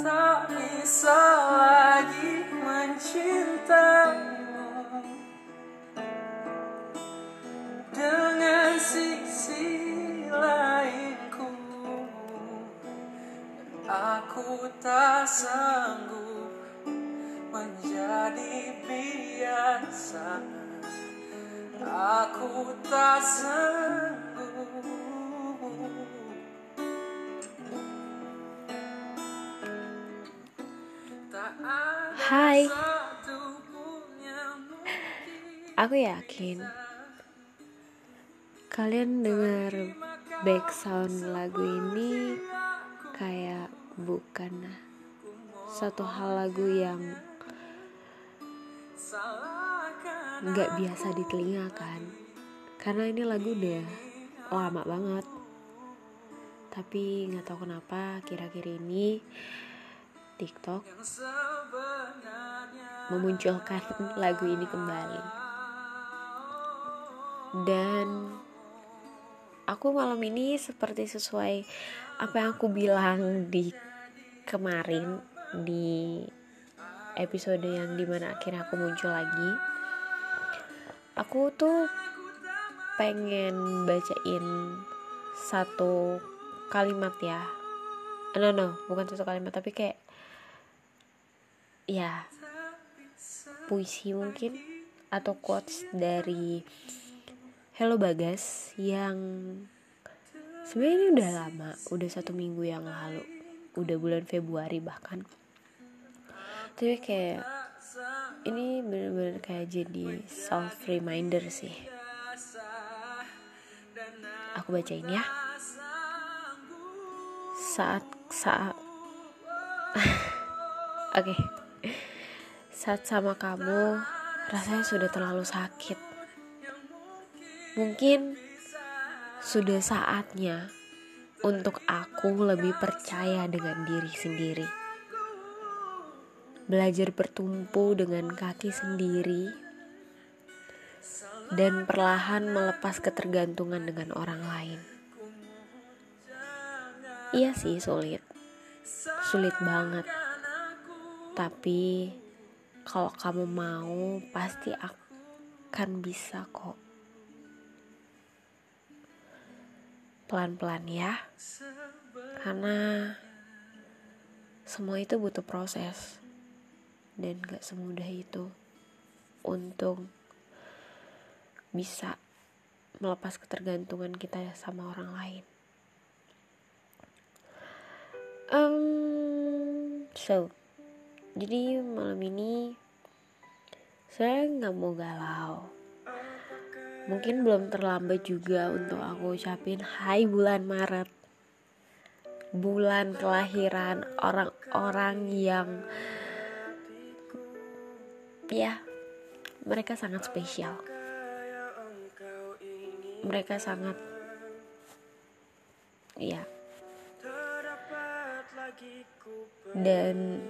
tak bisa lagi mencintaimu. Dengan sisi lainku aku tak sanggup menjadi biasa. Aku tak sanggup Mungkin aku yakin kalian dengar background lagu ini kayak bukan satu hal lagu yang nggak biasa di telinga kan. Karena ini lagu udah lama banget. Tapi nggak tahu kenapa kira-kira ini TikTok memunculkan lagu ini kembali. Dan aku malam ini seperti sesuai apa yang aku bilang di kemarin di episode yang di mana akhirnya aku muncul lagi aku tuh pengen bacain satu kalimat ya. No no bukan satu kalimat tapi kayak ya puisi mungkin atau quotes dari Hello Bagas yang sebenarnya udah lama udah satu minggu yang lalu udah bulan Februari bahkan. Tapi kayak ini bener-bener kayak jadi self reminder sih. Aku bacain ya. Saat saat oke saat sama kamu rasanya sudah terlalu sakit mungkin sudah saatnya untuk aku lebih percaya dengan diri sendiri belajar bertumpu dengan kaki sendiri dan perlahan melepas ketergantungan dengan orang lain. Iya sih sulit, sulit banget. Tapi kalau kamu mau pasti akan bisa kok. Pelan-pelan ya, karena semua itu butuh proses dan gak semudah itu untuk bisa melepas ketergantungan kita sama orang lain. Um, so, jadi malam ini saya nggak mau galau. Mungkin belum terlambat juga untuk aku ucapin Hai bulan Maret. Bulan kelahiran orang-orang yang Ya, mereka sangat spesial. Mereka sangat Ya Dan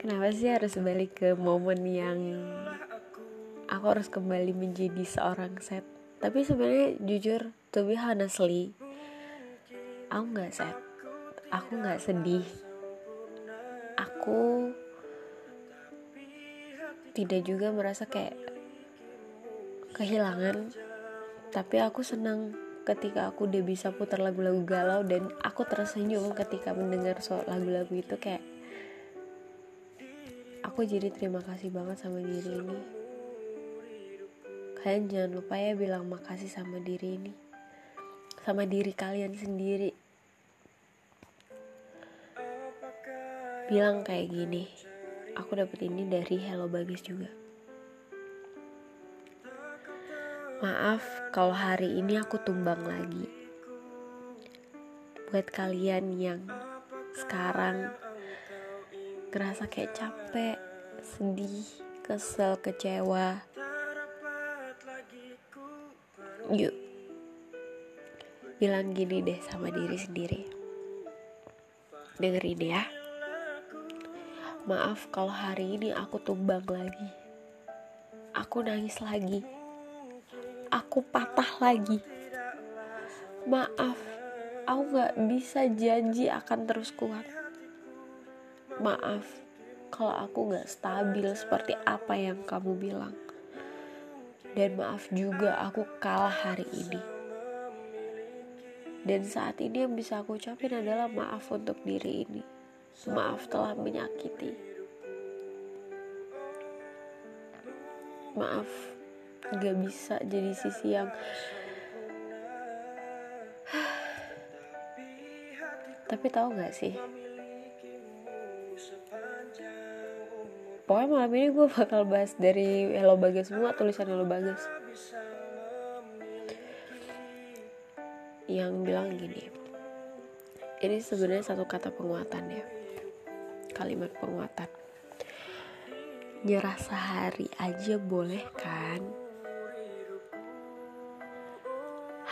Kenapa sih harus balik ke momen yang aku harus kembali menjadi seorang set? Tapi sebenarnya jujur, to be honestly, aku nggak set, aku nggak sedih, aku tidak juga merasa kayak kehilangan, tapi aku senang ketika aku udah bisa putar lagu-lagu galau dan aku tersenyum ketika mendengar soal lagu-lagu itu kayak aku jadi terima kasih banget sama diri ini. Kalian jangan lupa ya bilang makasih sama diri ini sama diri kalian sendiri. Bilang kayak gini aku dapet ini dari Hello Bagus juga maaf kalau hari ini aku tumbang lagi buat kalian yang sekarang ngerasa kayak capek, sedih, kesel, kecewa. Yuk, bilang gini deh sama diri sendiri. Dengerin ya. Maaf kalau hari ini aku tumbang lagi. Aku nangis lagi. Aku patah lagi. Maaf, aku nggak bisa janji akan terus kuat. Maaf kalau aku nggak stabil seperti apa yang kamu bilang. Dan maaf juga aku kalah hari ini. Dan saat ini yang bisa aku ucapin adalah maaf untuk diri ini. Maaf telah menyakiti. Maaf gak bisa jadi sisi yang tapi tahu gak sih? Pokoknya malam ini gue bakal bahas dari Hello Bagas semua tulisan Hello Bagas. Yang bilang gini ini sebenarnya satu kata penguatan ya kalimat penguatan. Nyerah sehari aja boleh kan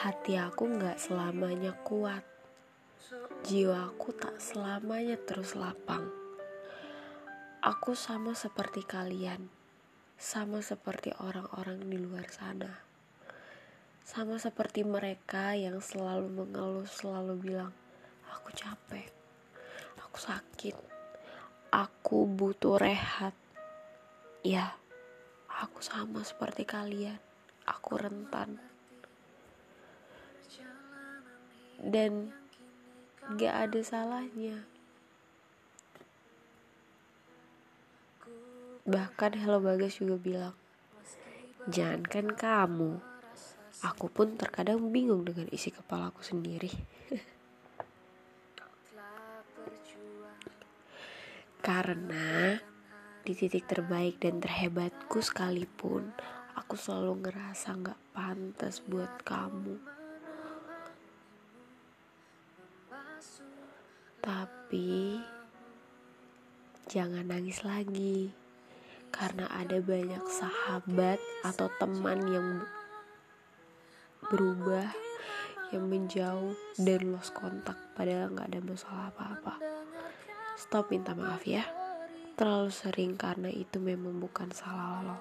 hati aku nggak selamanya kuat. Jiwaku tak selamanya terus lapang. Aku sama seperti kalian. Sama seperti orang-orang di luar sana. Sama seperti mereka yang selalu mengeluh selalu bilang aku capek. Aku sakit. Aku butuh rehat. Ya aku sama seperti kalian. Aku rentan dan gak ada salahnya bahkan Hello Bagas juga bilang jangankan kamu Aku pun terkadang bingung dengan isi kepalaku sendiri. Karena di titik terbaik dan terhebatku sekalipun, aku selalu ngerasa gak pantas buat kamu. Tapi jangan nangis lagi. Karena ada banyak sahabat atau teman yang berubah yang menjauh dan lost kontak padahal nggak ada masalah apa-apa. Stop minta maaf ya. Terlalu sering karena itu memang bukan salah lo.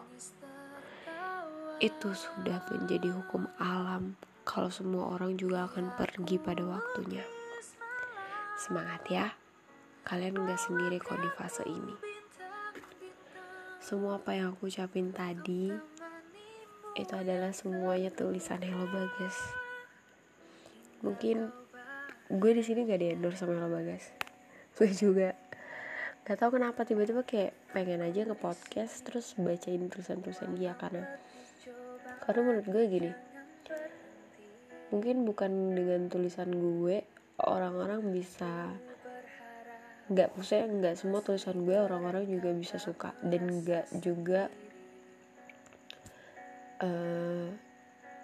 Itu sudah menjadi hukum alam kalau semua orang juga akan pergi pada waktunya semangat ya. Kalian nggak sendiri kok di fase ini. Semua apa yang aku ucapin tadi itu adalah semuanya tulisan Hello Bagas. Mungkin gue di sini gak di endorse sama Hello Bagas. Gue juga. Gak tahu kenapa tiba-tiba kayak pengen aja ke podcast terus bacain tulisan-tulisan dia karena karena menurut gue gini mungkin bukan dengan tulisan gue orang-orang bisa nggak maksudnya nggak semua tulisan gue orang-orang juga bisa suka dan nggak juga uh,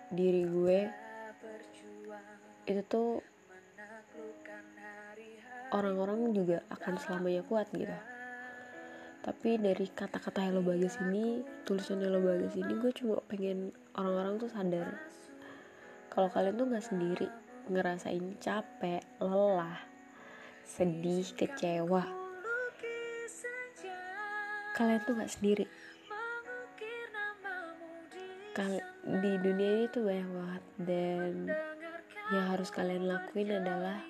diri gue itu tuh orang-orang juga akan selamanya kuat gitu. Tapi dari kata-kata Hello Bagas ini tulisan Hello Bagas ini gue cuma pengen orang-orang tuh sadar kalau kalian tuh nggak sendiri ngerasain capek lelah sedih kecewa. Kalian tuh nggak sendiri. Kal di dunia ini tuh banyak banget. Dan yang harus kalian lakuin adalah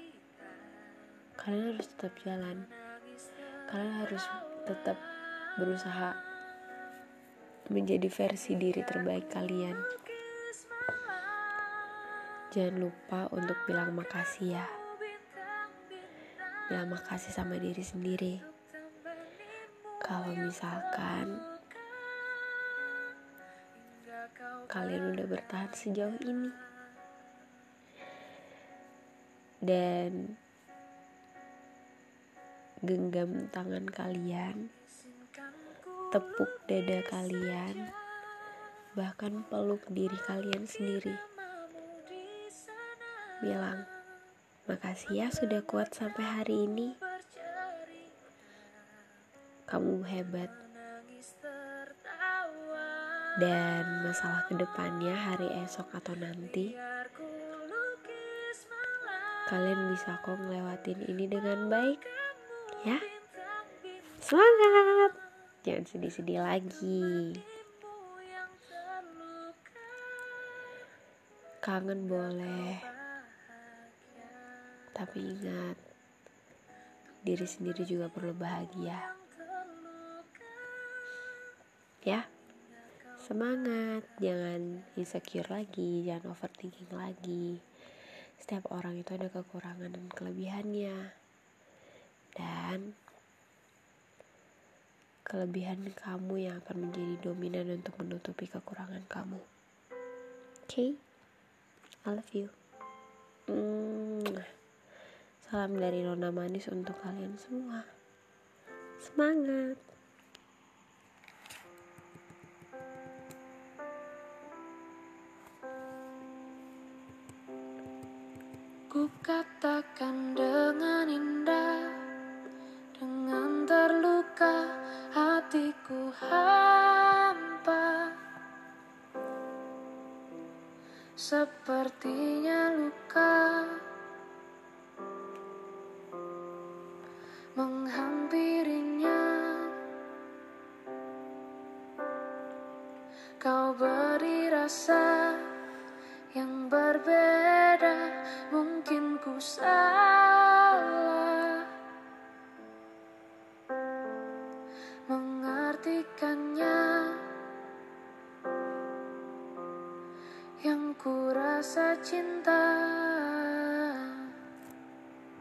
kalian harus tetap jalan. Kalian harus tetap berusaha menjadi versi diri terbaik kalian jangan lupa untuk bilang makasih ya. Bilang makasih sama diri sendiri. Kalau misalkan kalian udah bertahan sejauh ini. Dan genggam tangan kalian. Tepuk dada kalian. Bahkan peluk diri kalian sendiri bilang makasih ya sudah kuat sampai hari ini. Kamu hebat. Dan masalah ke depannya hari esok atau nanti kalian bisa kok ngelewatin ini dengan baik ya. Semangat! Jangan sedih-sedih lagi. Kangen boleh tapi ingat diri sendiri juga perlu bahagia. Ya semangat. Jangan insecure lagi jangan overthinking lagi. Setiap orang itu ada kekurangan dan kelebihannya. Dan kelebihan kamu yang akan menjadi dominan untuk menutupi kekurangan kamu. Oke? Okay? I love you. Mm. Salam dari Nona Manis untuk kalian semua. Semangat! Ku katakan dengan indah Dengan terluka hatiku hampa Sepertinya luka rasa yang berbeda Mungkin ku salah